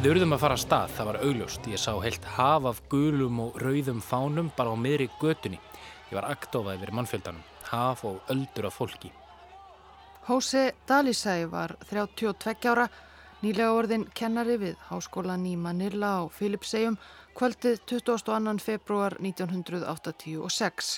Við urðum að fara að stað, það var augljóst. Ég sá heilt haf af gulum og rauðum fánum bara á miðri götunni. Ég var aktofað yfir mannfjöldanum, haf og öldur af fólki. Hósi Dalisæ var 32 ára, nýlega orðin kennari við Háskólan í Manila á Filipsegjum kvöldið 22. februar 1986.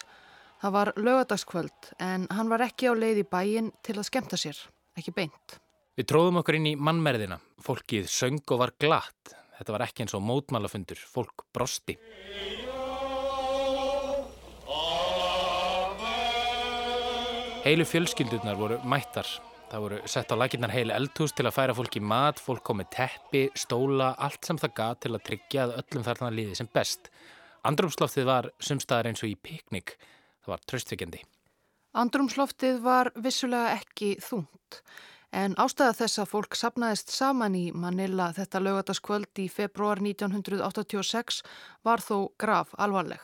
Það var lögadagskvöld en hann var ekki á leið í bæin til að skemta sér, ekki beint. Við tróðum okkur inn í mannmerðina. Fólkið söng og var glatt. Þetta var ekki eins og mótmálafundur. Fólk brosti. Heilu fjölskyldurnar voru mættar. Það voru sett á laginnar heil eldhús til að færa fólki mat, fólk komið teppi, stóla, allt sem það gat til að tryggja að öllum þarna liði sem best. Andrumsloftið var sumstaðar eins og í piknik. Það var tröstvikjandi. Andrumsloftið var vissulega ekki þúnt. En ástæða þess að fólk sapnaðist saman í Manila þetta lögataskvöld í februar 1986 var þó graf alvarleg.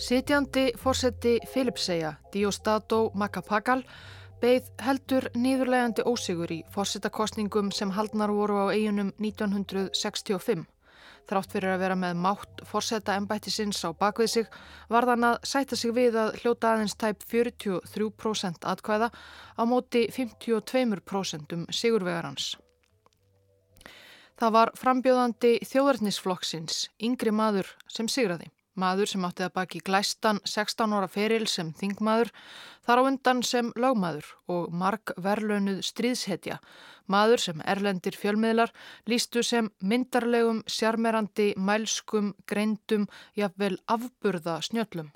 Sitjandi fórseti Filipsæja, Diostato Macapagal, beigð heldur nýðurlegandi ósigur í fórsetakostningum sem haldnar voru á eigunum 1965. Þrátt fyrir að vera með mátt forsetta ennbættisins á bakvið sig var þann að sæta sig við að hljóta aðeins tæp 43% atkvæða á móti 52% um sigurvegarans. Það var frambjóðandi þjóðarnisflokksins, yngri maður sem sigraði. Maður sem átti að baki glæstan 16 ára feril sem þingmaður, þar á undan sem lögmaður og mark verlaunuð stríðshetja. Maður sem erlendir fjölmiðlar lístu sem myndarlegum, sjarmerandi, mælskum, greindum, jafnvel afburða snjöllum.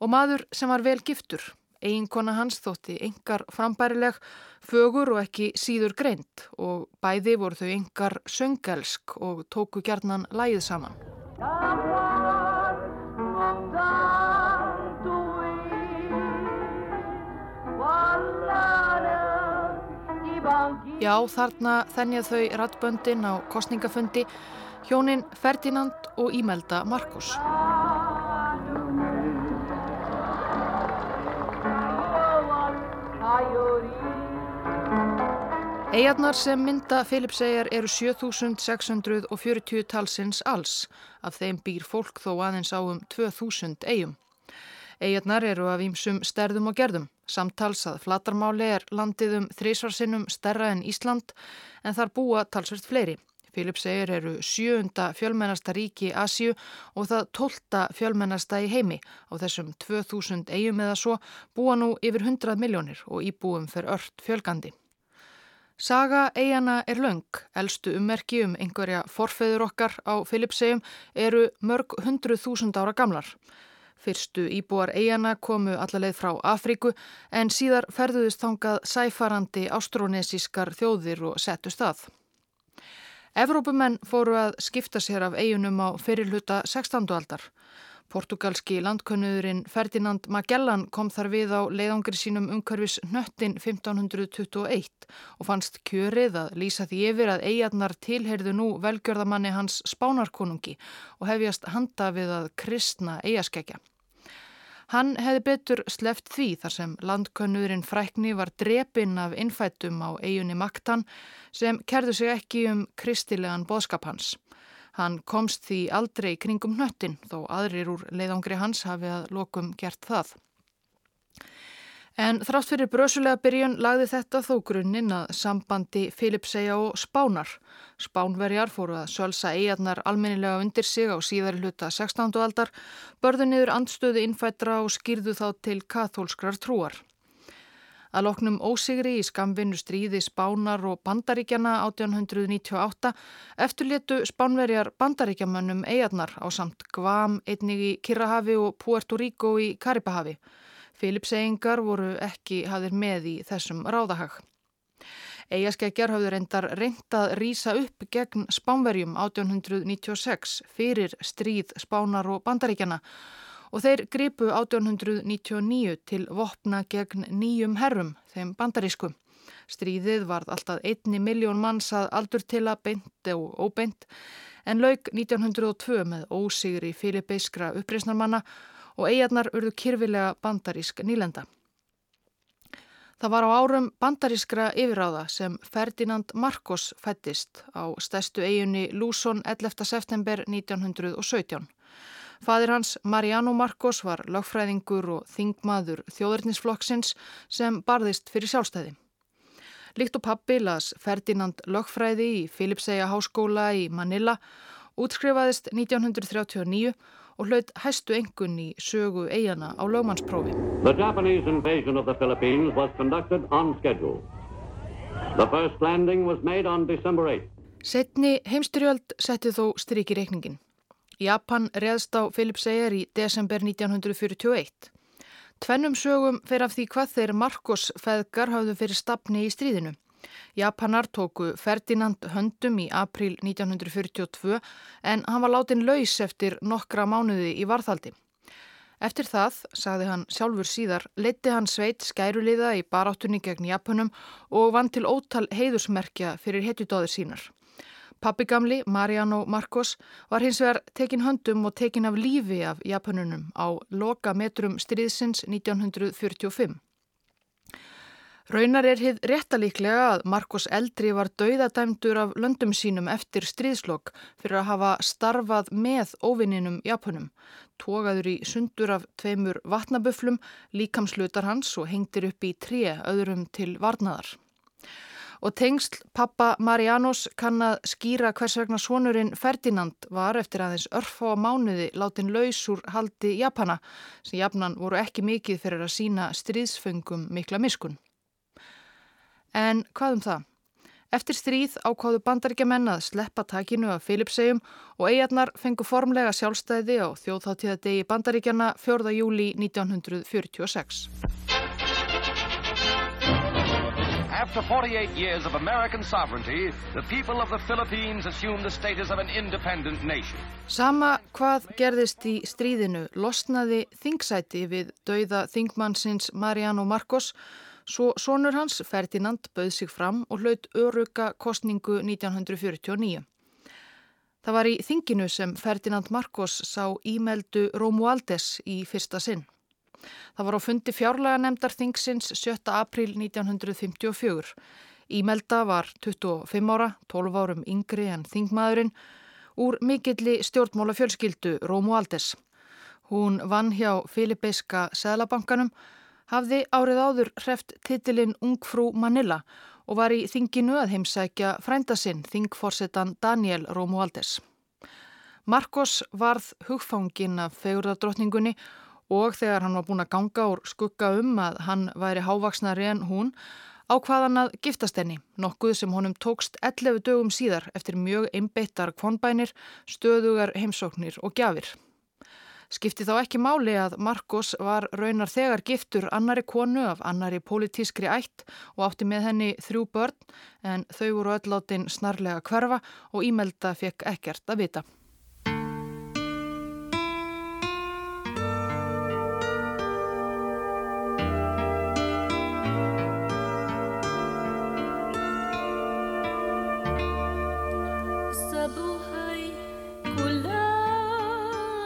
Og maður sem var vel giftur. Eiginkona hans þótti engar frambærileg, fögur og ekki síður greind og bæði voru þau engar söngelsk og tóku gjarnan lægið saman. Já, þarna þennjað þau rattböndin á kostningafundi hjónin Ferdinand og Ímelda Marcos. Eigarnar sem mynda Filipsegjar eru 7640 talsins alls. Af þeim býr fólk þó aðeins á um 2000 eigum. Eigarnar eru af ímsum sterðum og gerðum. Samtals að flatarmáli er landið um þrísvarsinnum stærra en Ísland en þar búa talsvert fleiri. Filipsegir eru sjöunda fjölmennasta ríki í Asju og það tólta fjölmennasta í heimi. Á þessum 2000 eigum eða svo búa nú yfir 100 miljónir og íbúum fer ört fjölgandi. Saga eigana er laung. Elstu ummerki um einhverja forfeður okkar á Filipsegjum eru mörg hundru þúsund ára gamlar. Fyrstu íbúar eigana komu allarleið frá Afríku en síðar ferðuðist þangað sæfarandi ástrónesískar þjóðir og settu stað. Evrópumenn fóru að skipta sér af eigunum á fyrirluta 16. aldar. Portugalski landkönnuðurinn Ferdinand Magellan kom þar við á leiðangri sínum umhverfis nöttin 1521 og fannst kjörið að lýsa því yfir að eigarnar tilherðu nú velgjörðamanni hans spánarkonungi og hefjast handa við að kristna eigaskeggja. Hann hefði betur sleft því þar sem landkönnurinn frækni var drepinn af innfættum á eigunni Maktan sem kerðu sig ekki um kristilegan boðskap hans. Hann komst því aldrei kringum hnöttin þó aðrir úr leiðangri hans hafi að lokum gert það. En þrátt fyrir brösulega byrjun lagði þetta þó grunninn að sambandi Filipsæja og Spánar. Spánverjar fóru að sölsa eigarnar almennilega undir sig á síðari hluta 16. aldar, börðu niður andstöðu innfættra og skýrðu þá til kathólskrar trúar. Að loknum ósigri í skamvinnu stríði Spánar og Bandaríkjana 1898 eftirlétu Spánverjar Bandaríkjamönnum eigarnar á samt Guam, einnig í Kirrahafi og Puerto Rico í Karibahafi. Filipseyingar voru ekki hafðir með í þessum ráðahag. Eigaskeggjar hafðu reyndar reynd að rýsa upp gegn Spánverjum 1896 fyrir stríð Spánar og Bandaríkjana og þeir gripu 1899 til vopna gegn nýjum herrum, þeim bandarísku. Stríðið varð alltaf einni miljón manns að aldur til að beint og óbeint en laug 1902 með ósigri filipeiskra uppreysnarmanna og eigarnar urðu kyrfilega bandarísk nýlenda. Það var á árum bandarískra yfiráða sem Ferdinand Marcos fættist á stæstu eiginni Lúson 11. september 1917. Fadir hans Mariano Marcos var lögfræðingur og þingmaður þjóðurnisflokksins sem barðist fyrir sjálfstæði. Líkt og pappi las Ferdinand lögfræði í Filipsæja háskóla í Manila, útskrifaðist 1939 og hlaut hæstu engun í sögu eigana á lögmannsprófi. The Japanese invasion of the Philippines was conducted on schedule. The first landing was made on December 8. Setni heimstyrjöld setti þó striki reikningin. Japan reðst á Philipseyjar í desember 1941. Tvennum sögum fer af því hvað þeir Marcos feðgar hafðu fyrir stafni í stríðinu. Japanar tóku Ferdinand höndum í april 1942 en hann var látin laus eftir nokkra mánuði í varðhaldi. Eftir það, sagði hann sjálfur síðar, leti hann sveit skæruliða í baráttunni gegn Japanum og vann til ótal heiðusmerkja fyrir hetjudóðir sínar. Pappi gamli, Mariano Marcos, var hins vegar tekin höndum og tekin af lífi af Japanunum á loka metrum stríðsins 1945. Raunar er hið réttalíklega að Marcos Eldri var dauðadæmdur af löndum sínum eftir stríðslokk fyrir að hafa starfað með óvinninum Japunum. Tógaður í sundur af tveimur vatnaböflum, líkamslutar hans og hengtir upp í tré öðrum til varnaðar. Og tengsl pappa Marianos kann að skýra hvers vegna sonurinn Ferdinand var eftir aðeins örfa á mánuði látin laus úr haldi Japana sem Japnan voru ekki mikið fyrir að sína stríðsfengum mikla miskun. En hvað um það? Eftir stríð ákváðu bandaríkjaman að sleppa takinu af Filipsegjum og eigarnar fengu formlega sjálfstæði á þjóðháttíðadegi bandaríkjana 4. júli 1946. After 48 years of American sovereignty, the people of the Philippines assumed the status of an independent nation. Sama hvað gerðist í stríðinu losnaði þingsæti við dauða þingmannsins Mariano Marcos Svo sonur hans, Ferdinand, bauð sig fram og hlaut öruga kostningu 1949. Það var í þinginu sem Ferdinand Marcos sá ímeldu Romualdes í fyrsta sinn. Það var á fundi fjárlega nefndar þingsins 7. april 1954. Ímelda var 25 ára, 12 árum yngri en þingmaðurinn, úr mikilli stjórnmála fjölskyldu Romualdes. Hún vann hjá Filipeiska Sælabankanum hafði árið áður hreft titilinn Ungfrú Manila og var í þinginu að heimsækja frændasinn þingforsetan Daniel Romualdez. Marcos varð hugfangin af fegurðardrottningunni og þegar hann var búin að ganga úr skugga um að hann væri hávaksnari en hún ákvaðan að giftast henni, nokkuð sem honum tókst 11 dögum síðar eftir mjög einbeittar kvonbænir, stöðugar heimsóknir og gjafir. Skipti þá ekki máli að Marcos var raunar þegar giftur annari konu af annari politískri ætt og átti með henni þrjú börn en þau voru öll áttinn snarlega hverfa og Ímelda fekk ekkert að vita.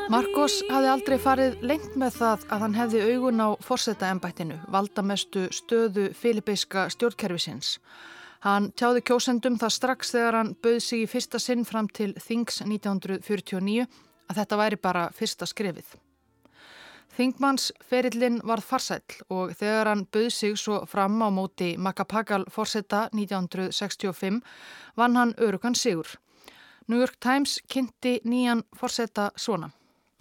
Marcos hafði aldrei farið lengt með það að hann hefði augun á forsetaembættinu, valdamestu stöðu filipíska stjórnkerfisins. Hann tjáði kjósendum það strax þegar hann bauð sig í fyrsta sinn fram til Þings 1949 að þetta væri bara fyrsta skrefið. Þingmanns ferillin varð farsæl og þegar hann bauð sig svo fram á móti Macapagal forseta 1965 vann hann örugan sigur. New York Times kynnti nýjan forseta svona.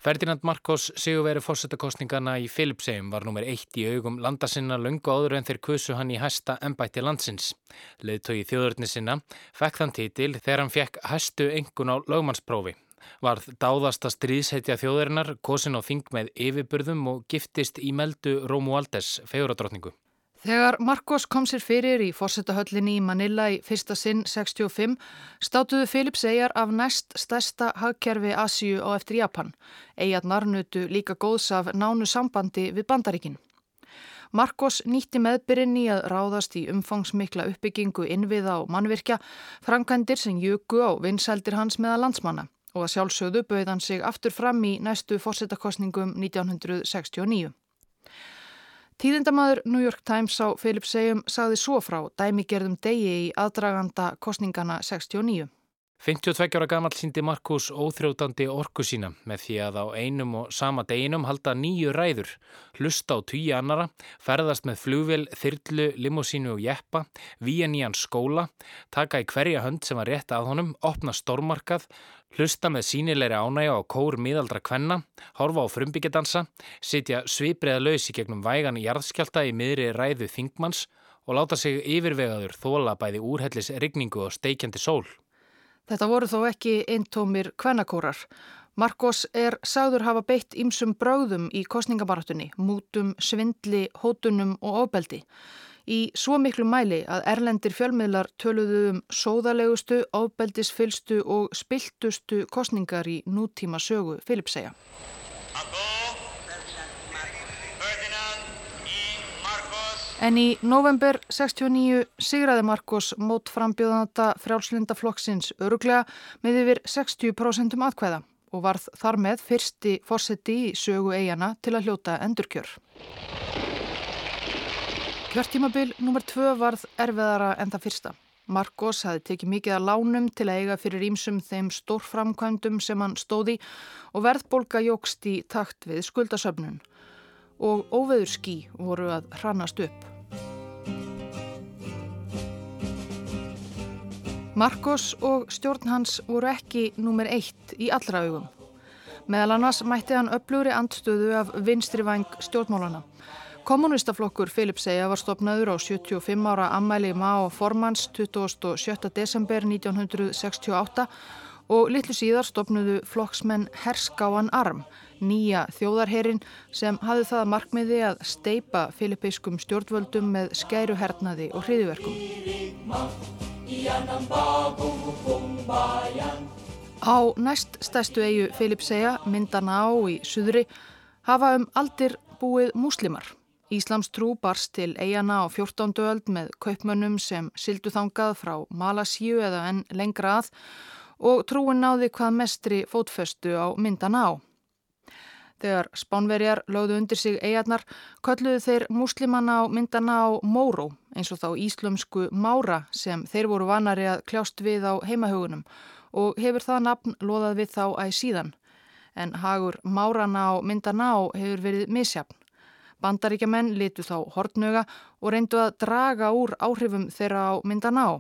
Ferdinand Marcos sigurveri fórsetakostningana í Filipsegjum var nummer eitt í augum landasinna lungu áður en þeir kusu hann í hæsta ennbætti landsins. Leðtögi þjóðurni sinna fekk þann títil þegar hann fekk hæstu engun á lögmannsprófi. Varð dáðasta stríðsheitja þjóðurinnar, kosin á þing með yfirburðum og giftist í meldu Rómualdes, fegurardrottningu. Þegar Marcos kom sér fyrir í fórsetahöllinni í Manila í fyrsta sinn 65 státuðu Philips eigjar af næst stærsta hagkerfi Asíu á eftir Japan. Eigjarnar nutu líka góðs af nánu sambandi við bandaríkin. Marcos nýtti meðbyrinn í að ráðast í umfangsmikla uppbyggingu innviða og mannvirkja, framkvæmdir sem jöku á vinsældir hans meða landsmanna og að sjálfsögðu bauð hann sig aftur fram í næstu fórsetakostningum 1969. Tíðindamaður New York Times á Philip Segjum sagði svo frá dæmigerðum degi í aðdraganda kostningana 69. 52 ára gammal síndi Markus óþrjótandi orku sína með því að á einum og sama deginum halda nýju ræður, hlusta á tíu annara, ferðast með flugvel, þyrlu, limosínu og jeppa, víja nýjan skóla, taka í hverja hönd sem var rétt að honum, opna stormarkað, hlusta með sínilegri ánægja á kór miðaldra kvenna, horfa á frumbyggedansa, sitja svipriða laus í gegnum vægan jarðskjálta í miðri ræðu þingmanns og láta sig yfirvegaður þóla bæði úrhellis rigningu og steikjandi sól. Þetta voru þó ekki eintómir kvennakórar. Marcos er sagður hafa beitt ímsum bröðum í kostningabarátunni, mútum, svindli, hótunum og ofbeldi. Í svo miklu mæli að erlendir fjölmiðlar töluðu um sóðalegustu, ofbeldisfylstu og spiltustu kostningar í nútíma sögu Filipsæja. En í november 69 sigraði Marcos mót frambjóðanata frjálslinda flokksins öruglega með yfir 60% aðkvæða og varð þar með fyrsti fórseti í sögu eigana til að hljóta endurkjör. Kjörtímabil nr. 2 varð erfiðara en það fyrsta. Marcos hafi tekið mikið að lánum til að eiga fyrir ímsum þeim stórframkvæmdum sem hann stóði og verðbolga jógst í takt við skuldasöfnun og óveður skí voru að hrannast upp. Marcos og stjórn hans voru ekki númer eitt í allra augum. Meðal annars mætti hann upplúri andstöðu af vinstri vang stjórnmálana. Kommunistaflokkur Filipsæja var stopnaður á 75 ára ammæli má formans 27. desember 1968 og litlu síðar stopnuðu flokksmenn Herskáan Arm nýja þjóðarherin sem hafði það markmiði að steipa filipeiskum stjórnvöldum með skæruhernaði og hriðiverkum. Á næst stæstu eigu Filipsæja, Mindanao í Suðri, hafa um aldir búið múslimar. Íslamstrú barst til eigana á 14. öld með kaupmönnum sem sildu þangað frá Malasíu eða enn lengra að og trúin náði hvað mestri fótföstu á Mindanao. Þegar spánverjar lögðu undir sig eigarnar kölluðu þeir muslimanna á myndana á Móró eins og þá íslumsku Mára sem þeir voru vanari að kljást við á heimahögunum og hefur það nafn loðað við þá æg síðan. En hagur Márana á myndana á hefur verið misjafn. Bandaríkja menn litu þá hortnöga og reyndu að draga úr áhrifum þeirra á myndana á.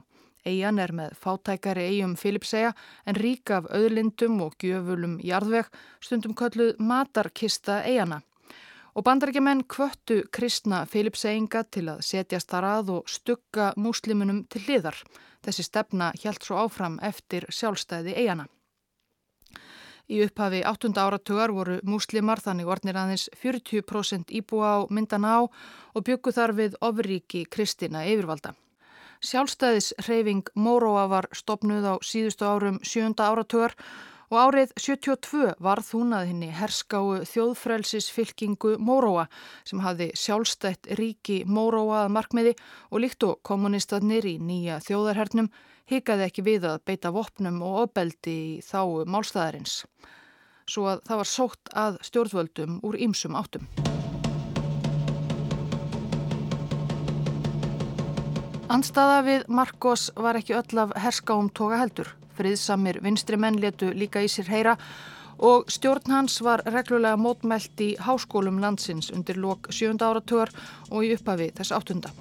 Eian er með fátækari eigum Filipsæja en rík af auðlindum og gjöfulum jarðveg stundum kölluð matarkista eigana. Og bandarækjumenn kvöttu kristna Filipsæinga til að setjast þar að og stugga múslimunum til hliðar. Þessi stefna hjælt svo áfram eftir sjálfstæði eigana. Í upphafi 8. áratugar voru múslimar þannig ornir aðeins 40% íbúa á myndan á og byggu þar við ofríki kristina yfirvalda. Sjálfstæðishreyfing Móróa var stopnuð á síðustu árum sjönda áratugar og árið 72 var þúnað henni herskáu þjóðfrelsisfylkingu Móróa sem hafði sjálfstætt ríki Móróa að markmiði og líkt og kommunistarnir í nýja þjóðarhernum hikaði ekki við að beita vopnum og opeldi í þáu málstæðarins. Svo að það var sótt að stjórnvöldum úr ýmsum áttum. Andstaða við Marcos var ekki öll af herskáum toga heldur. Friðsamir vinstri menn letu líka í sér heyra og stjórn hans var reglulega mótmælt í háskólum landsins undir lok sjönda áratugar og í upphafi þess áttunda.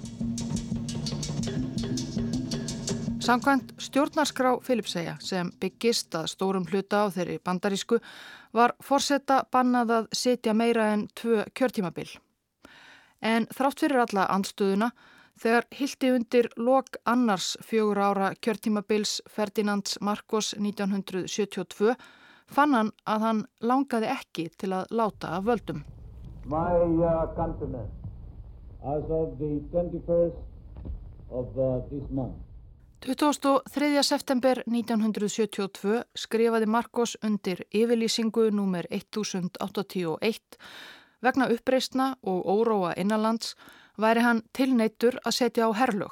Samkvæmt stjórnarskrá Filipsæja sem byggist að stórum hluta á þeirri bandarísku var forsetta bannað að setja meira en tvö kjörtímabil. En þrátt fyrir alla andstöðuna Þegar hildi undir lok annars fjögur ára kjörtímabils Ferdinands Marcos 1972 fann hann að hann langaði ekki til að láta af völdum. My uh, countrymen, as of the 21st of uh, this month. 23. september 1972 skrifaði Marcos undir yfirlýsingu nr. 1081 vegna uppreistna og óróa innanlands væri hann tilneittur að setja á herlög.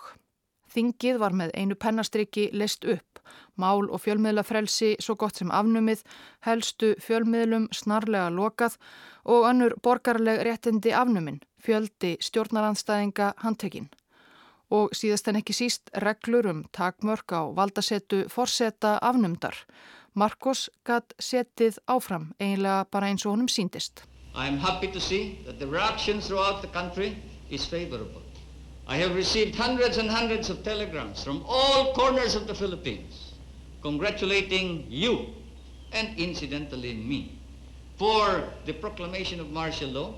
Þingið var með einu pennastriki list upp, mál og fjölmiðlafrelsi svo gott sem afnumið, helstu fjölmiðlum snarlega lokað og annur borgarleg réttindi afnumin, fjöldi stjórnaranstæðinga handtekinn. Og síðast en ekki síst reglur um takmörk á valdasettu forseta afnumdar. Marcos gatt setið áfram, eiginlega bara eins og honum síndist. I am happy to see that the reaction throughout the country is favorable. I have received hundreds and hundreds of telegrams from all corners of the Philippines congratulating you and incidentally me for the proclamation of martial law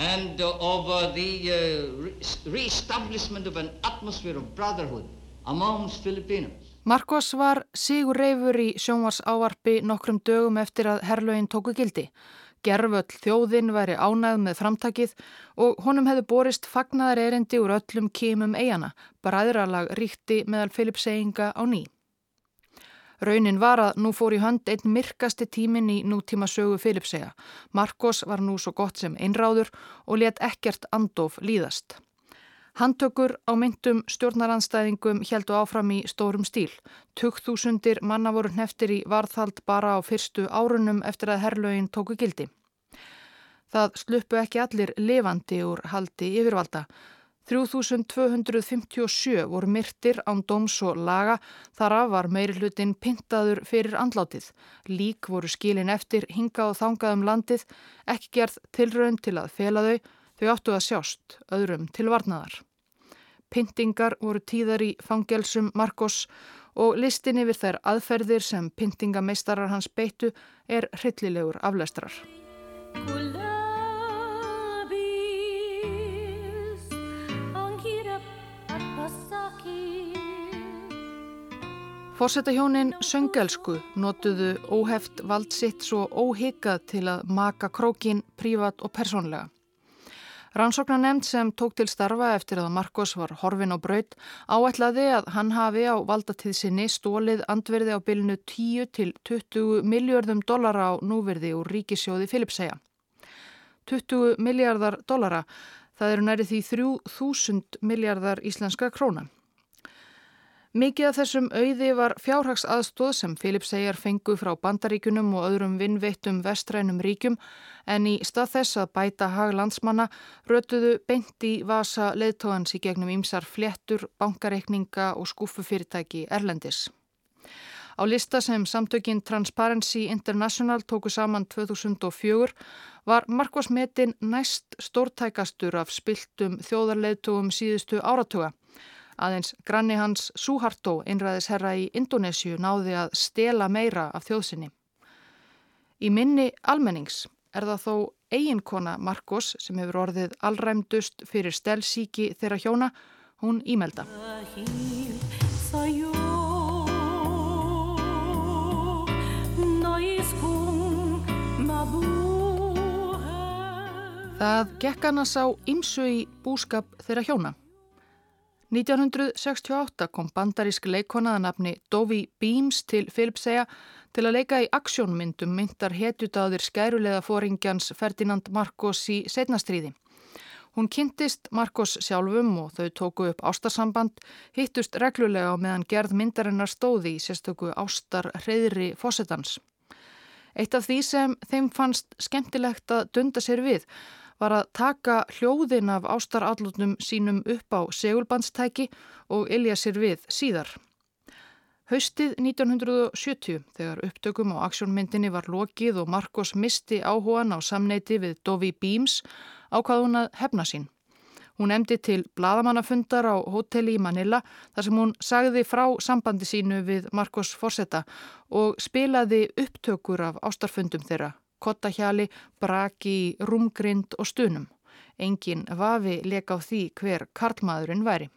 and uh, uh, the uh, re-establishment of an atmosphere of brotherhood amongst Filipinos. Marcos var sigur reyfur í sjónvars ávarpi nokkrum dögum eftir að herrlögin tóku gildi. Gerföll þjóðin væri ánæð með framtakið og honum hefði borist fagnaðar erindi úr öllum kímum eigana, bræðralag ríkti meðal Filipseyinga á ný. Raunin var að nú fór í hönd einn myrkasti tímin í nútíma sögu Filipseyja. Marcos var nú svo gott sem einráður og let ekkert andof líðast. Handtökur á myndum stjórnaranstæðingum heldu áfram í stórum stíl. Tugþúsundir manna voru hneftir í varðhald bara á fyrstu árunum eftir að herrlögin tóku gildi. Það sluppu ekki allir levandi úr haldi yfirvalda. 3257 voru myrtir án dóms og laga þar af var meiri hlutin pintaður fyrir andlátið. Lík voru skilin eftir hinga og þangað um landið, ekki gerð tilraun til að fela þau, Þau áttu að sjást, öðrum til varnaðar. Pyntingar voru tíðar í fangelsum Marcos og listin yfir þær aðferðir sem pyntingameistarar hans beittu er hryllilegur aflæstrar. Fórsetahjónin söngelsku notuðu óheft vald sitt svo óhyggjað til að maka krókin prívat og persónlega. Rannsóknar sem tók til starfa eftir að Marcos var horfin á braut áætlaði að hann hafi á valdatíð sinni stólið andverði á bylnu 10 til 20 miljardum dollara á núverði úr ríkisjóði Filipsæja. 20 miljardar dollara, það eru næri því 3000 miljardar íslenska krónan. Mikið af þessum auði var fjárhags aðstóð sem Filipsæjar fengu frá bandaríkunum og öðrum vinnveittum vestrænum ríkjum en í stað þess að bæta hag landsmanna rötuðu beint í vasa leðtóðans í gegnum ímsar fléttur, bankareikninga og skúfufyrirtæki Erlendis. Á lista sem samtökinn Transparency International tóku saman 2004 var Marcos Metin næst stórtækastur af spiltum þjóðarleðtúum síðustu áratuga Aðeins granni hans Suharto, einræðisherra í Indonésiu, náði að stela meira af þjóðsynni. Í minni almennings er það þó eiginkona Marcos sem hefur orðið allræmdust fyrir stelsíki þeirra hjóna, hún ímelda. Það gekk hann að sá ymsu í búskap þeirra hjóna. 1968 kom bandarísk leikonaða nafni Dovi Beams til Filipsæja til að leika í aksjónmyndum myndar hetjutáðir skærulega fóringjans Ferdinand Marcos í setnastríði. Hún kynntist Marcos sjálfum og þau tóku upp ástarsamband, hittust reglulega á meðan gerð myndarinnar stóði í sérstöku ástar hreyðri fósettans. Eitt af því sem þeim fannst skemmtilegt að dunda sér við var að taka hljóðin af ástarallutnum sínum upp á segulbandstæki og ilja sér við síðar. Haustið 1970 þegar upptökum á aksjónmyndinni var lokið og Marcos misti áhugan á samneiti við Dovi Beams ákvað hún að hefna sín. Hún emdi til bladamannafundar á hotelli í Manila þar sem hún sagði frá sambandi sínu við Marcos Forsetta og spilaði upptökur af ástarfundum þeirra kottahjali, braki, rúmgrind og stunum. Engin vafi leka á því hver karlmaðurinn væri.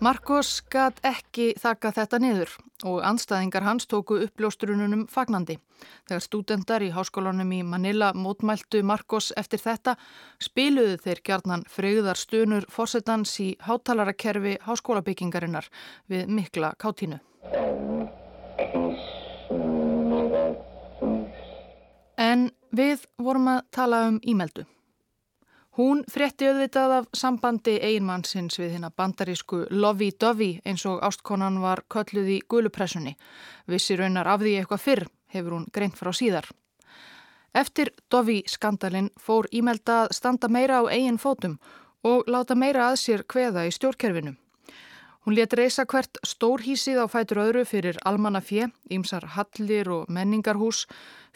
Marcos gæt ekki þakka þetta niður og anstæðingar hans tóku uppljóstrununum fagnandi. Þegar stúdendar í háskólanum í Manila mótmæltu Marcos eftir þetta spiluðu þeir gjarnan freyðar stunur fórsetans í háttalarakerfi háskólabyggingarinnar við mikla kátínu. En við vorum að tala um ímeldu. Hún frétti auðvitað af sambandi eiginmannsins við hérna bandarísku Lovey Dovey eins og ástkonan var kölluð í gulupressunni. Vissi raunar af því eitthvað fyrr, hefur hún greint frá síðar. Eftir Dovey skandalin fór ímelda að standa meira á eigin fótum og láta meira að sér kveða í stjórnkerfinu. Hún let reysa hvert stórhísið á fætur öðru fyrir almanna fjö, ímsar hallir og menningarhús.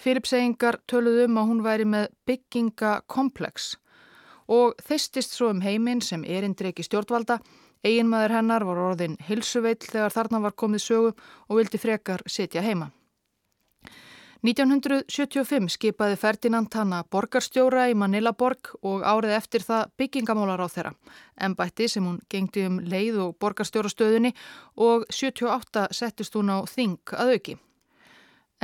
Filipseyingar töluðum um að hún væri með byggingakomplex og þeistist svo um heiminn sem erindreiki stjórnvalda. Eginmaður hennar var orðin hilsuveill þegar þarna var komið sögu og vildi frekar sitja heima. 1975 skipaði Ferdinand hanna borgarstjóra í Manilaborg og árið eftir það byggingamálar á þeirra. Embætti sem hún gengdi um leið og borgarstjórastöðunni og 78 settist hún á þing að auki.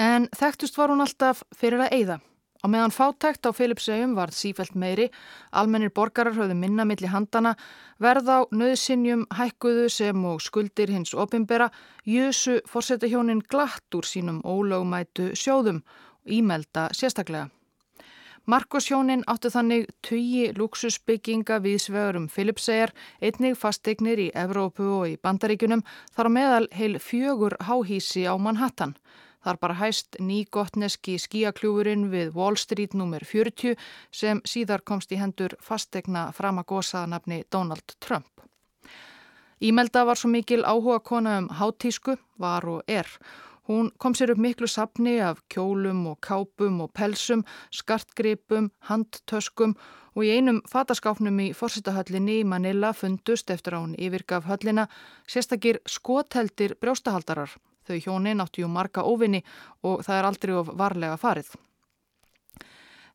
En þekktust var hún alltaf fyrir að eigða. Á meðan fátækt á Filipsegum var sífælt meiri, almennir borgarar höfðu minna milli handana, verð á nöðsinjum hækkuðu sem og skuldir hins opimbera, jösu fórsetahjónin glatt úr sínum ólögumætu sjóðum, ímelda sérstaklega. Markoshjónin áttu þannig tugi luxusbygginga við svegurum Filipsegar, einnig fastegnir í Evrópu og í Bandaríkunum, þar á meðal heil fjögur háhísi á Manhattan. Þar bara hæst nýgotneski skíakljúfurinn við Wall Street nr. 40 sem síðar komst í hendur fastegna framagosaðanabni Donald Trump. Ímelda var svo mikil áhuga kona um hátísku, var og er. Hún kom sér upp miklu sapni af kjólum og kápum og pelsum, skartgripum, handtöskum og í einum fataskáfnum í fórsitahöllinni í Manila fundust eftir að hún yfirgaf höllina sérstakir skotheldir brjóstahaldarar Þau hjónin áttu jú marga óvinni og það er aldrei of varlega farið.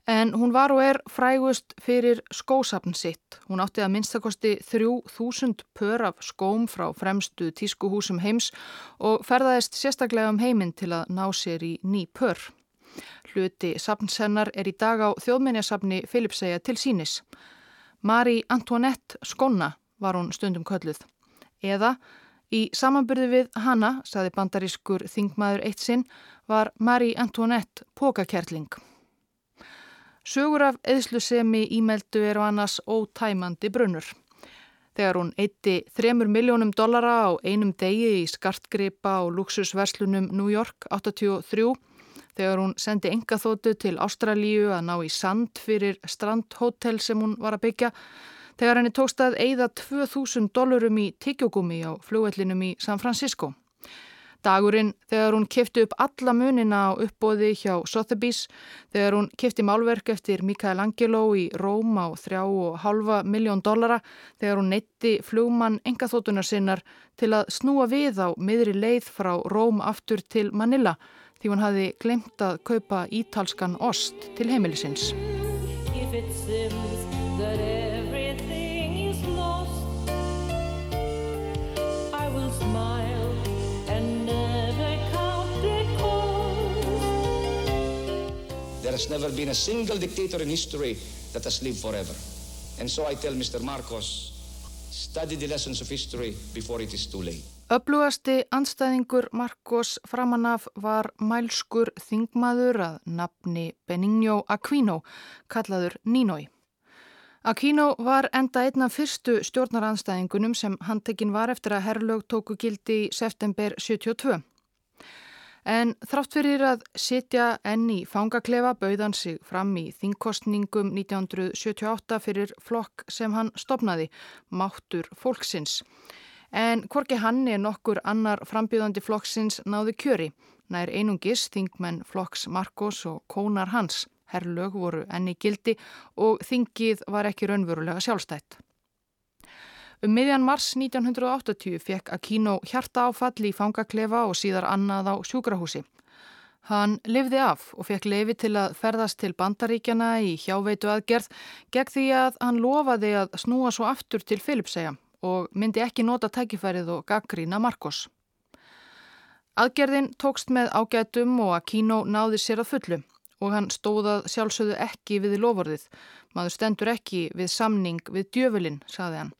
En hún var og er frægust fyrir skósapn sitt. Hún átti að minnstakosti þrjú þúsund pör af skóm frá fremstu tískuhúsum heims og ferðaðist sérstaklega um heiminn til að ná sér í ný pör. Hluti sapnsennar er í dag á þjóðminjasapni Filipsæja til sínis. Marie Antoinette Skonna var hún stundum kölluð. Eða Í samanbyrðu við hana, saði bandarískur þingmaður eitt sinn, var Marie Antoinette pókakerling. Sögur af eðslusemi ímeldu er á annars ótæmandi brunnur. Þegar hún eitti þremur miljónum dollara á einum degi í skartgripa og luxusverslunum New York 83, þegar hún sendi engaþótu til Ástralíu að ná í sand fyrir strandhótel sem hún var að byggja, þegar henni tókst að eigða 2000 dólarum í tiggjogumi á flugvellinum í San Francisco. Dagurinn þegar hún kifti upp alla munina á uppbóði hjá Sotheby's, þegar hún kifti málverk eftir Michelangelo í Róm á 3,5 miljón dollara, þegar hún neytti flugmann engaþótunar sinnar til að snúa við á miðri leið frá Róm aftur til Manila því hún hafi glemt að kaupa ítalskan ost til heimilisins. There has never been a single dictator in history that has lived forever. And so I tell Mr. Marcos, study the lessons of history before it is too late. Öflugasti anstæðingur Marcos framanaf var mælskur þingmaður að nafni Benigno Aquino, kallaður Nínói. Aquino var enda einna fyrstu stjórnaranstæðingunum sem handtekinn var eftir að herrlög tóku gildi í september 72. En þrátt fyrir að sitja enn í fangaklefa bauðan sig fram í þingkostningum 1978 fyrir flokk sem hann stopnaði, Máttur Fólksins. En hvorki hann er nokkur annar frambjöðandi flokksins náði kjöri, nær einungis þingmenn flokks Marcos og kónar hans. Herrlög voru enni gildi og þingið var ekki raunverulega sjálfstætt. Um miðjan mars 1980 fekk Aquino hjarta áfall í fangaklefa og síðar annað á sjúkrahúsi. Hann lifði af og fekk leifi til að ferðast til bandaríkjana í hjáveitu aðgerð gegn því að hann lofaði að snúa svo aftur til Filipsæja og myndi ekki nota tækifærið og gaggrína Marcos. Aðgerðin tókst með ágætum og Aquino náði sér að fullu og hann stóðað sjálfsögðu ekki við lofórðið. Maður stendur ekki við samning við djöfulinn, saði hann.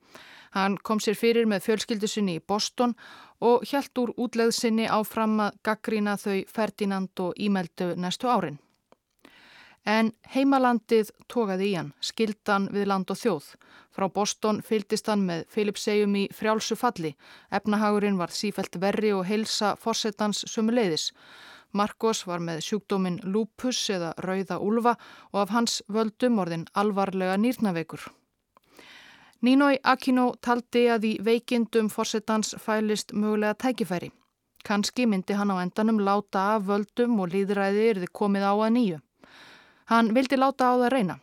Hann kom sér fyrir með fjölskyldusinni í Boston og hjælt úr útleðsinni áfram að gaggrína þau Ferdinand og Ímeldu næstu árin. En heimalandið tókaði í hann, skildan við land og þjóð. Frá Boston fylgdist hann með Philipsegjum í frjálsu falli. Efnahagurinn var sífælt verri og heilsa fórsetans sumuleiðis. Marcos var með sjúkdómin lúpus eða rauða úlfa og af hans völdum orðin alvarlega nýrnaveikur. Nínói Aquino taldi að í veikindum fórsetans fælist mögulega tækifæri. Kanski myndi hann á endanum láta af völdum og líðræði erði komið á að nýju. Hann vildi láta á það reyna.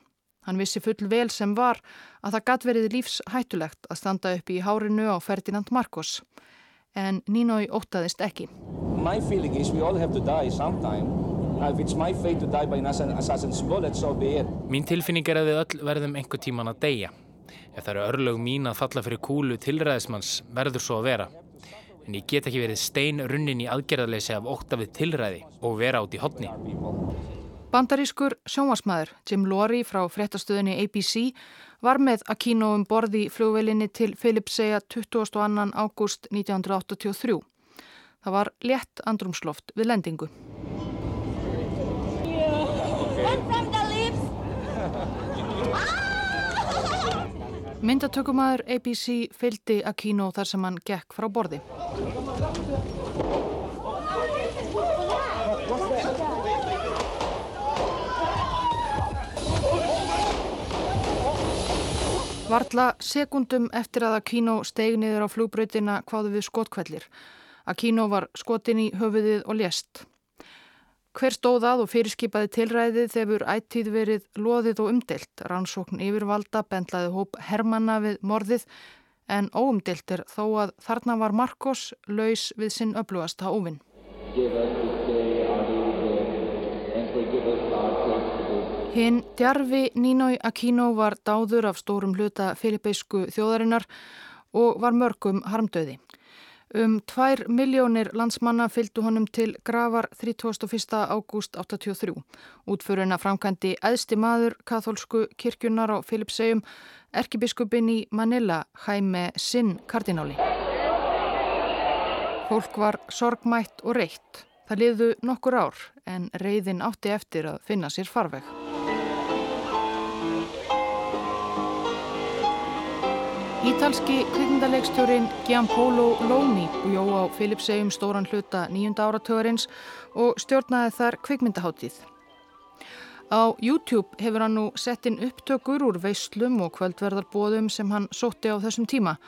Hann vissi full vel sem var að það gatt verið lífshættulegt að standa upp í hárinu á Ferdinand Marcos. En Nínói ótaðist ekki. My feeling is we all have to die sometime. If it's my fate to die by an assassin's bullet, so be it. Mín tilfinning er að við öll verðum einhver tíman að deyja. Ef það eru örlög mín að falla fyrir kúlu tilræðismanns verður svo að vera. En ég get ekki verið stein runnin í aðgerðarleysi af óta við tilræði og vera át í hodni. Bandarískur sjónvarsmaður Jim Lorry frá fréttastöðinni ABC var með Aquino um borði fljóvelinni til Philipsea 22. ágúst 1983. Það var létt andrumsloft við lendingu. Myndatökumæður ABC fylgdi Aquino þar sem hann gekk frá borði. Varla sekundum eftir að Aquino steig niður á flugbröytina hvaðu við skotkvellir. Aquino var skotin í höfuðið og lést. Hver stóðað og fyrirskipaði tilræðið þegar ættíð verið loðið og umdelt. Rannsókn yfirvalda bendlaði hóp Hermanna við morðið en óumdelt er þó að þarna var Marcos laus við sinn öflugasta óvinn. Hinn djarfi Nínói Aquino var dáður af stórum hluta filipeisku þjóðarinnar og var mörgum harmdöði. Um tvær miljónir landsmanna fylgdu honum til gravar 31. ágúst 83. Útföruna framkandi æðsti maður katholsku kirkjunar á Filipsegjum, erkibiskupin í Manila, Jaime Sinn kardináli. Fólk var sorgmætt og reitt. Það liðu nokkur ár en reyðin átti eftir að finna sér farveg. Ítalski kvikmyndaleikstjórin Giampolo Loni bjó á Filipsegjum stóran hluta nýjunda áratögarins og stjórnaði þar kvikmyndaháttíð. Á YouTube hefur hann nú sett inn upptökur úr veislum og kvöldverðarbóðum sem hann sótti á þessum tíma.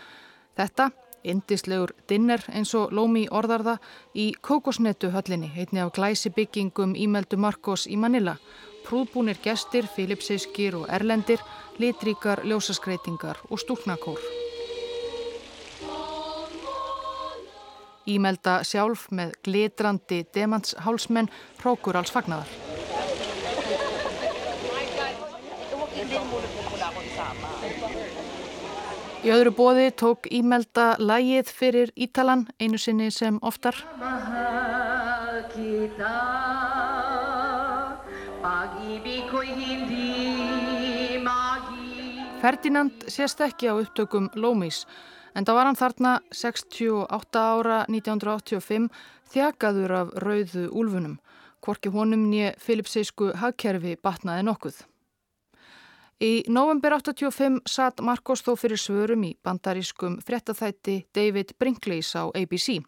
Þetta, indislegur dinner eins og Lomi orðarða í Kókosnetu höllinni, heitni af glæsi byggingum Ímeldu Marcos í Manila. Prúðbúnir gestir, filipsískir og erlendir, litríkar, ljósaskreitingar og stúknakór. Ímelda sjálf með glitrandi demantshálsmenn hrókur alls fagnaðar. Í öðru bóði tók Ímelda lægið fyrir Ítalan einu sinni sem oftar. Ferdinand sést ekki á upptökum Lómis en það var hann þarna 68 ára 1985 þjakaður af rauðu úlfunum. Korki honum nýja Filipsísku hagkerfi batnaði nokkuð. Í november 85 satt Marcos þó fyrir svörum í bandarískum fréttathætti David Brinkley's á ABC.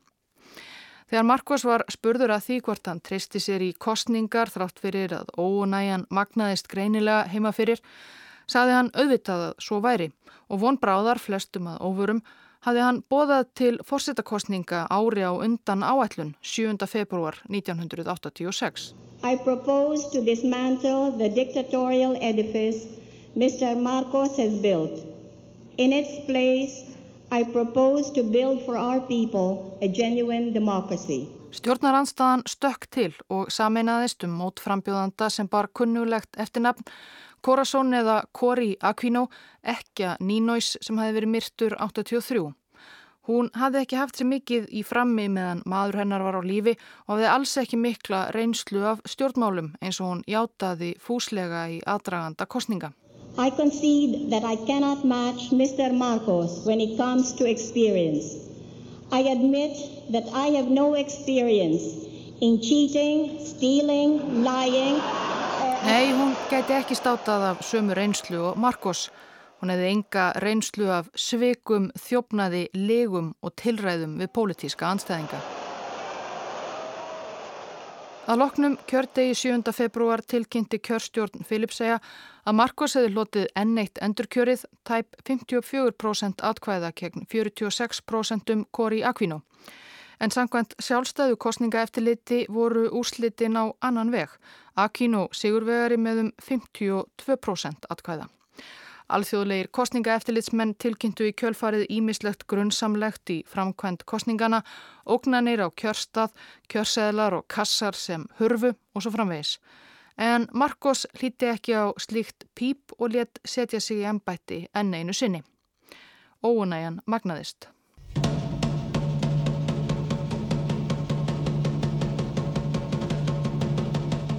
Þegar Marcos var spurður að því hvort hann treysti sér í kostningar þrátt fyrir að óunæjan magnaðist greinilega heima fyrir, saði hann auðvitað að svo væri og von bráðar flestum að óvurum hafði hann bóðað til fórsetakostninga ári á undan áætlun 7. februar 1986. I propose to dismantle the dictatorial edifice Mr. Marcos has built. In its place, I propose to build for our people a genuine democracy. Stjórnaranstaðan stökk til og sameinaðist um mótframbjóðanda sem bar kunnulegt eftir nafn Corazon eða Cori Aquino, ekja Nínóis sem hafi verið myrtur 83. Hún hafði ekki haft sér mikið í frammi meðan maður hennar var á lífi og hafði alls ekki mikla reynslu af stjórnmálum eins og hún játaði fúslega í aðdraganda kostninga. I concede that I cannot match Mr. Marcos when it comes to experience. I admit that I have no experience in cheating, stealing, lying Nei, hún gæti ekki státað af sömu reynslu og Marcos. Hún hefði enga reynslu af sveikum, þjófnaði, legum og tilræðum við pólitíska anstæðinga. Að loknum kjördegi 7. februar tilkynnti kjörstjórn Filipsæja að Marcos hefði lotið enneitt endurkjörið tæp 54% atkvæða kegn 46% um Kori Aquino. En sangvænt sjálfstæðu kostninga eftirliti voru úrslitin á annan veg. Aquino sigurvegari með um 52% atkvæða. Alþjóðleir kostningaeftilitsmenn tilkynntu í kjölfarið ímislegt grunnsamlegt í framkvæmt kostningana, ógnanir á kjörstað, kjörseðlar og kassar sem hurfu og svo framvegis. En Marcos hlíti ekki á slíkt píp og let setja sig í ennbætti enn einu sinni. Óunæjan magnaðist.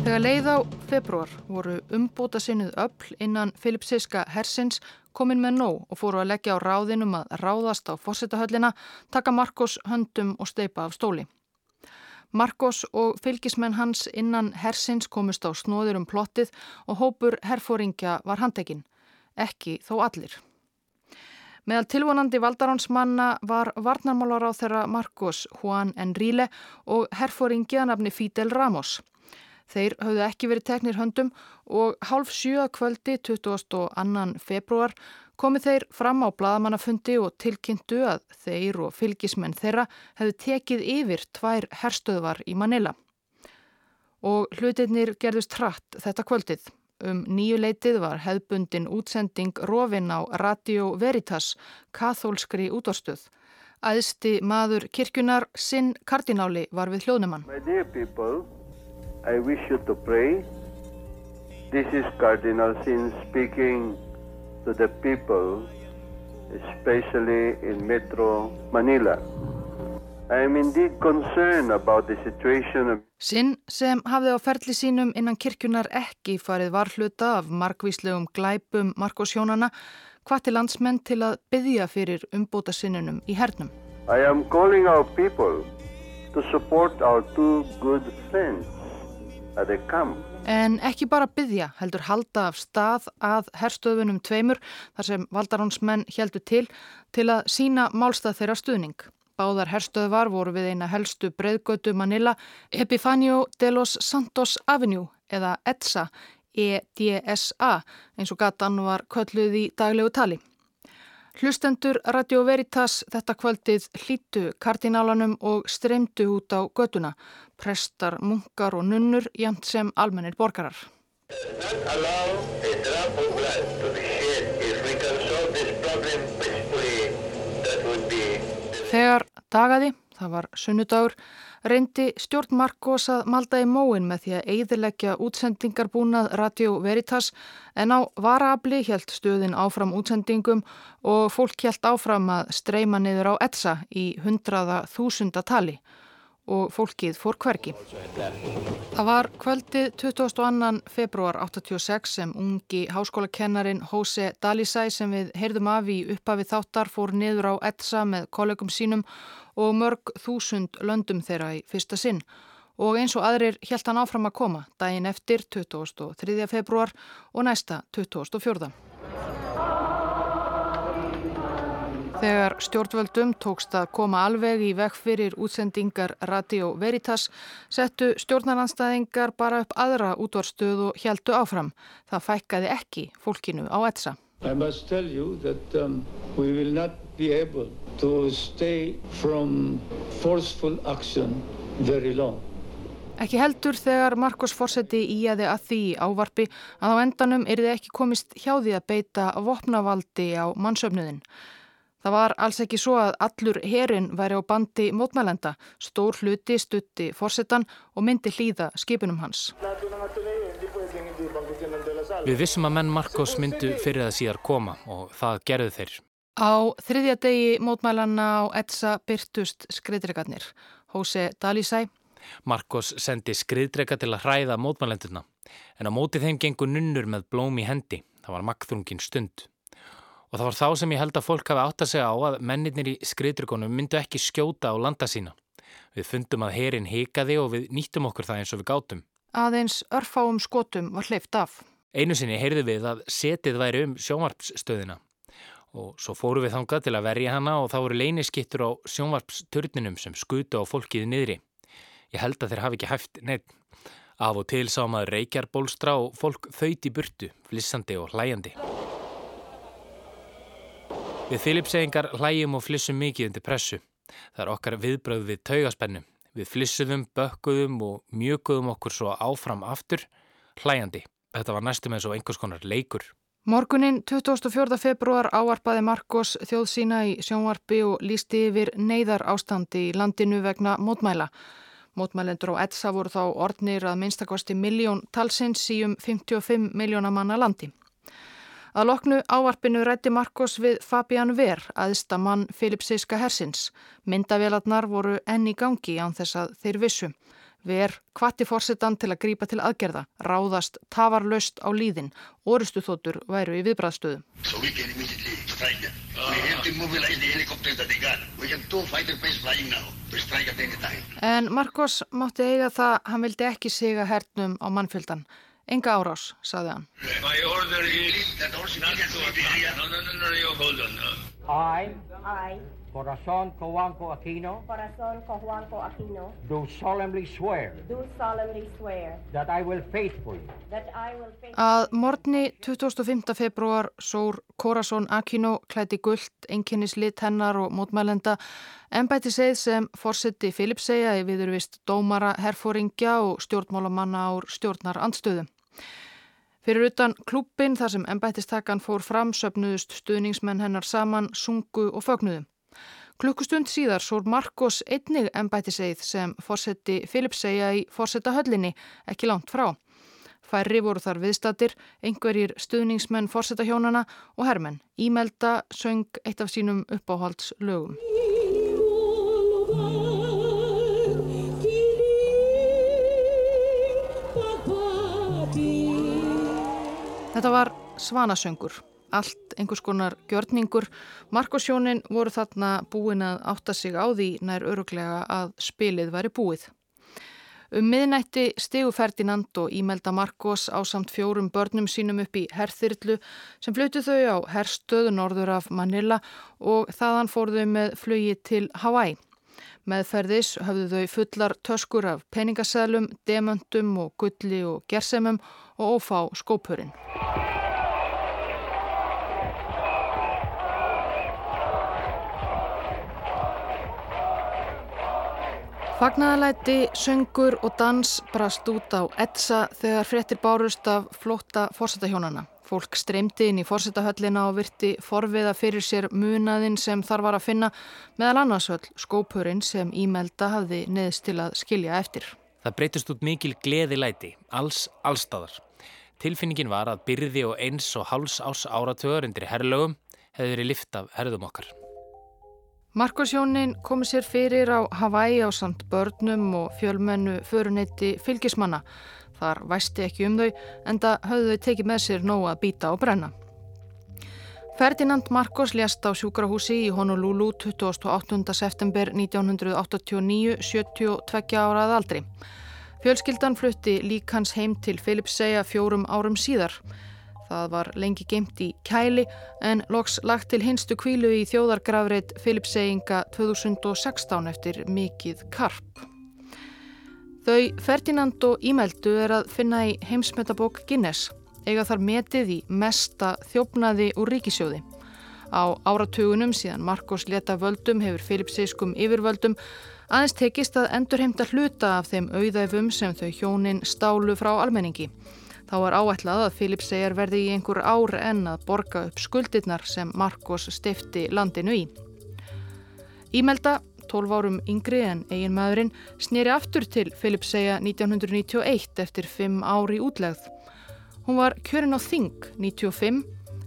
Þegar leið á februar voru umbúta sinnuð öll innan Filipsiska hersins komin með nóg og fóru að leggja á ráðinum að ráðast á fórsetahöllina, taka Marcos höndum og steipa af stóli. Marcos og fylgismenn hans innan hersins komist á snóður um plottið og hópur herfóringja var handekinn, ekki þó allir. Meðal tilvonandi valdaránsmanna var varnarmálar á þeirra Marcos Juan Enrile og herfóringjaðnafni Fidel Ramos. Þeir höfðu ekki verið teknir höndum og hálf sjöa kvöldi 22. februar komið þeir fram á bladamannafundi og tilkynntu að þeir og fylgismenn þeirra hefðu tekið yfir tvær herstöðvar í Manila. Og hlutirnir gerðust hratt þetta kvöldið. Um nýju leitið var hefðbundin útsending Rófin á Radio Veritas, kathólskri útvarstöð. Æðsti maður kirkjunar Sinn Kardináli var við hljóðnumann. I wish you to pray. This is Cardinal Sin speaking to the people, especially in Metro Manila. I am indeed concerned about the situation of... Sin sem hafði á ferli sínum innan kirkjunar ekki farið varhluta af markvíslegum glæpum Markos Hjónana hvað til landsmenn til að byggja fyrir umbúta sinnunum í hernum. I am calling our people to support our two good friends En ekki bara byggja heldur halda af stað að herstöðunum tveimur þar sem valdarónsmenn heldur til til að sína málstað þeirra stuðning. Báðar herstöðvar voru við eina helstu breyðgötu Manila Epifanio de los Santos Avenue eða EDSA, E-D-S-A eins og gatan var kölluð í daglegu tali. Hlustendur Radio Veritas þetta kvöldið hlítu kardinálanum og streymdu út á göduna, prestar, munkar og nunnur jæmt sem almennir borgarar. Þegar dagaði, það var sunnudagur, reyndi stjórn Marcos að malda í móin með því að eiðilegja útsendingar búnað Radio Veritas en á varaabli helt stöðin áfram útsendingum og fólk helt áfram að streyma niður á ETSA í hundraða þúsunda tali og fólkið fór hverki. Það var kvöldið 22. februar 86 sem ungi háskólakennarin Jose Dalisay sem við heyrðum af í upphafi þáttar fór niður á ETSA með kollegum sínum og mörg þúsund löndum þeirra í fyrsta sinn og eins og aðrir helt hann áfram að koma daginn eftir 23. februar og næsta 24. Þegar stjórnvöldum tókst að koma alveg í vekk fyrir útsendingar Radio Veritas settu stjórnaranstæðingar bara upp aðra útvarstöð og heldu áfram. Það fækkaði ekki fólkinu á etsa. I must tell you that um, we will not be able to stay from forceful action very long. Ekki heldur þegar Marcos Forseti íæði að því ávarpi að á endanum er þið ekki komist hjá því að beita vopnavaldi á mannsöfnuðin. Það var alls ekki svo að allur herin væri á bandi mótmælenda, stór hluti stutti Forsetan og myndi hlýða skipunum hans. Við vissum að menn Marcos myndu fyrir að síðar koma og það gerðu þeir. Á þriðja degi mótmælanna á ETSA byrtust skriðdregarnir. Hóse Dalísæ. Marcos sendi skriðdrega til að hræða mótmælendurna en á móti þeim gengur nunnur með blóm í hendi. Það var magþrungin stund. Og það var þá sem ég held að fólk hafi átt að segja á að mennirnir í skriðdregunum myndu ekki skjóta á landa sína. Við fundum að herin hikaði og við nýttum okkur það eins og við gátum. aðeins örfáum skotum var hleyft af. Einu sinni heyrðu við að setið væri um sjónvarpsstöðina og svo fóru við þangað til að verja hana og þá voru leyniskittur á sjónvarpsturninum sem skutu á fólkið niðri. Ég held að þeir hafi ekki hæft neitt. Af og til sá maður reykjarbólstra og fólk þauðt í burtu, flissandi og hlæjandi. Við Filipseyingar hlæjum og flissum mikið undir pressu. Það er okkar viðbröð við taugaspennu. Við flissuðum, bökkuðum og mjöguðum okkur svo áfram aftur, hlæjandi. Þetta var næstum eins og einhvers konar leikur. Morgunin 24. februar áarpaði Marcos þjóð sína í sjónvarpi og lísti yfir neyðar ástandi í landinu vegna mótmæla. Mótmælendur á ETSA voru þá orðnir að minnstakosti miljón talsins í um 55 miljóna manna landi. Að loknu ávarpinu rætti Marcos við Fabian Ver, aðsta mann Filipsíska hersins. Myndavélarnar voru enn í gangi án þess að þeir vissu. Ver kvatti fórsetan til að grípa til aðgerða, ráðast tafarlaust á líðin. Orustu þóttur væru í viðbræðstöðu. En Marcos mátti eiga það, hann vildi ekki siga hernum á mannfjöldan. Enga árás, saði hann. I, I, Corazon Cojuanco Aquino, Corazon Cojuanco Aquino, do solemnly swear do solemnly swear that I will faithfully that I will faithfully Að morgni 25. februar sór Corazon Aquino klæti gullt, einkennislit hennar og mótmælenda ennbæti segð sem fórseti Filipseyja í viðurvist dómara, herfóringja og stjórnmálamanna ár stjórnar andstöðum. Fyrir utan klúpin þar sem ennbættistakan fór fram söpnuðust stuðningsmenn hennar saman, sungu og fögnuðum. Klukkustund síðar sór Marcos einnig ennbættiseið sem fórseti Filipseyja í fórseta höllinni, ekki langt frá. Færri voru þar viðstatir, einhverjir stuðningsmenn fórseta hjónana og hermenn. Ímelda söng eitt af sínum uppáhalds Þetta var svanasöngur, allt einhvers konar gjörningur. Markosjónin voru þarna búin að átta sig á því nær öruglega að spilið væri búið. Um miðnætti stegu Ferdinand og ímelda Marcos á samt fjórum börnum sínum upp í herþyrlu sem flutu þau á herstöðu norður af Manila og þaðan fór þau með flugi til Hawaii. Meðferðis höfðu þau fullar töskur af peningaselum, demöntum og gulli og gersemum og ófá skópurinn. Fagnaðalæti, söngur og dans brast út á etsa þegar fréttir bárust af flótta fórsetahjónana. Fólk streymdi inn í fórsetahöllina og virti forviða fyrir sér munaðinn sem þar var að finna meðal annarsvöld skópurinn sem ímelda hafði neðst til að skilja eftir. Það breytist út mikil gleði læti, alls allstaðar. Tilfinningin var að byrði og eins og háls ás áratöður undir herrlögum hefði verið lift af herðum okkar. Markosjónin komi sér fyrir á Hawaii á samt börnum og fjölmennu föruneyti fylgismanna. Þar væsti ekki um þau en það höfðu þau tekið með sér nóg að býta og brenna. Ferdinand Marcos lést á sjúkrahúsi í Honolulu 28. september 1989, 72 árað aldri. Fjölskyldan flutti lík hans heim til Filipseyja fjórum árum síðar. Það var lengi geimt í kæli en loks lagt til hinstu kvílu í þjóðargrafreit Filipseyinga 2016 eftir mikið karp. Þau Ferdinand og Ímeldu er að finna í heimsmetabók Guinness, eiga þar metið í mesta þjófnaði úr ríkisjóði. Á áratugunum síðan Marcos leta völdum hefur Filipseyskum yfirvöldum aðeins tekist að endurheimta hluta af þeim auðæfum sem þau hjónin stálu frá almenningi. Þá er áætlað að Filipseyjar verði í einhver ár en að borga upp skuldirnar sem Marcos stifti landinu í. Ímelda, 12 árum yngri en eigin maðurinn, snýri aftur til Filipseyja 1991 eftir 5 ári útlegð. Hún var kjörin á Þing 95,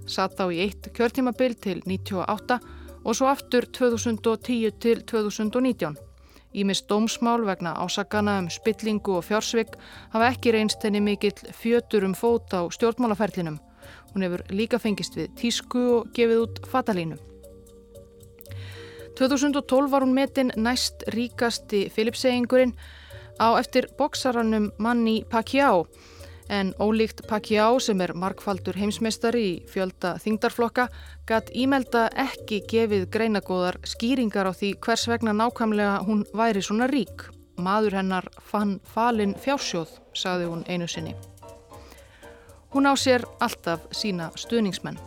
satt þá í eitt kjörtímabil til 98 og svo aftur 2010 til 2019. Ímis dómsmál vegna ásakana um spillingu og fjársvig hafa ekki reynst henni mikill fjötur um fót á stjórnmálaferlinum. Hún hefur líka fengist við tísku og gefið út fatalínu. 2012 var hún metin næst ríkasti Filipseyingurinn. á eftir boksaranum Manni Pacquiao en ólíkt Pacquiao sem er markfaldur heimsmeistari í fjölda þingdarflokka gatt ímelda ekki gefið greinagóðar skýringar á því hvers vegna nákvæmlega hún væri svona rík. Maður hennar fann falin fjársjóð, sagði hún einu sinni. Hún á sér alltaf sína stuðningsmenn.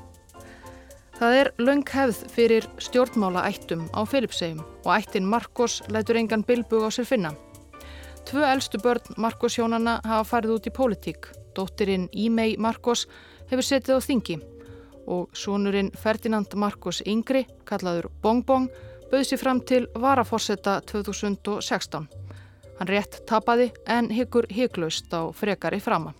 Það er löng hefð fyrir stjórnmála ættum á Filipsegjum og ættin Marcos lætur engan bilbug á sér finna. Tvö eldstu börn Marcos hjónana hafa farið út í pólitík. Dóttirinn Ímei Marcos hefur setið á þingi og sonurinn Ferdinand Marcos yngri, kallaður Bong Bong, bauð sér fram til varaforsetta 2016. Hann rétt tapaði en hyggur hygglaust á frekari frama.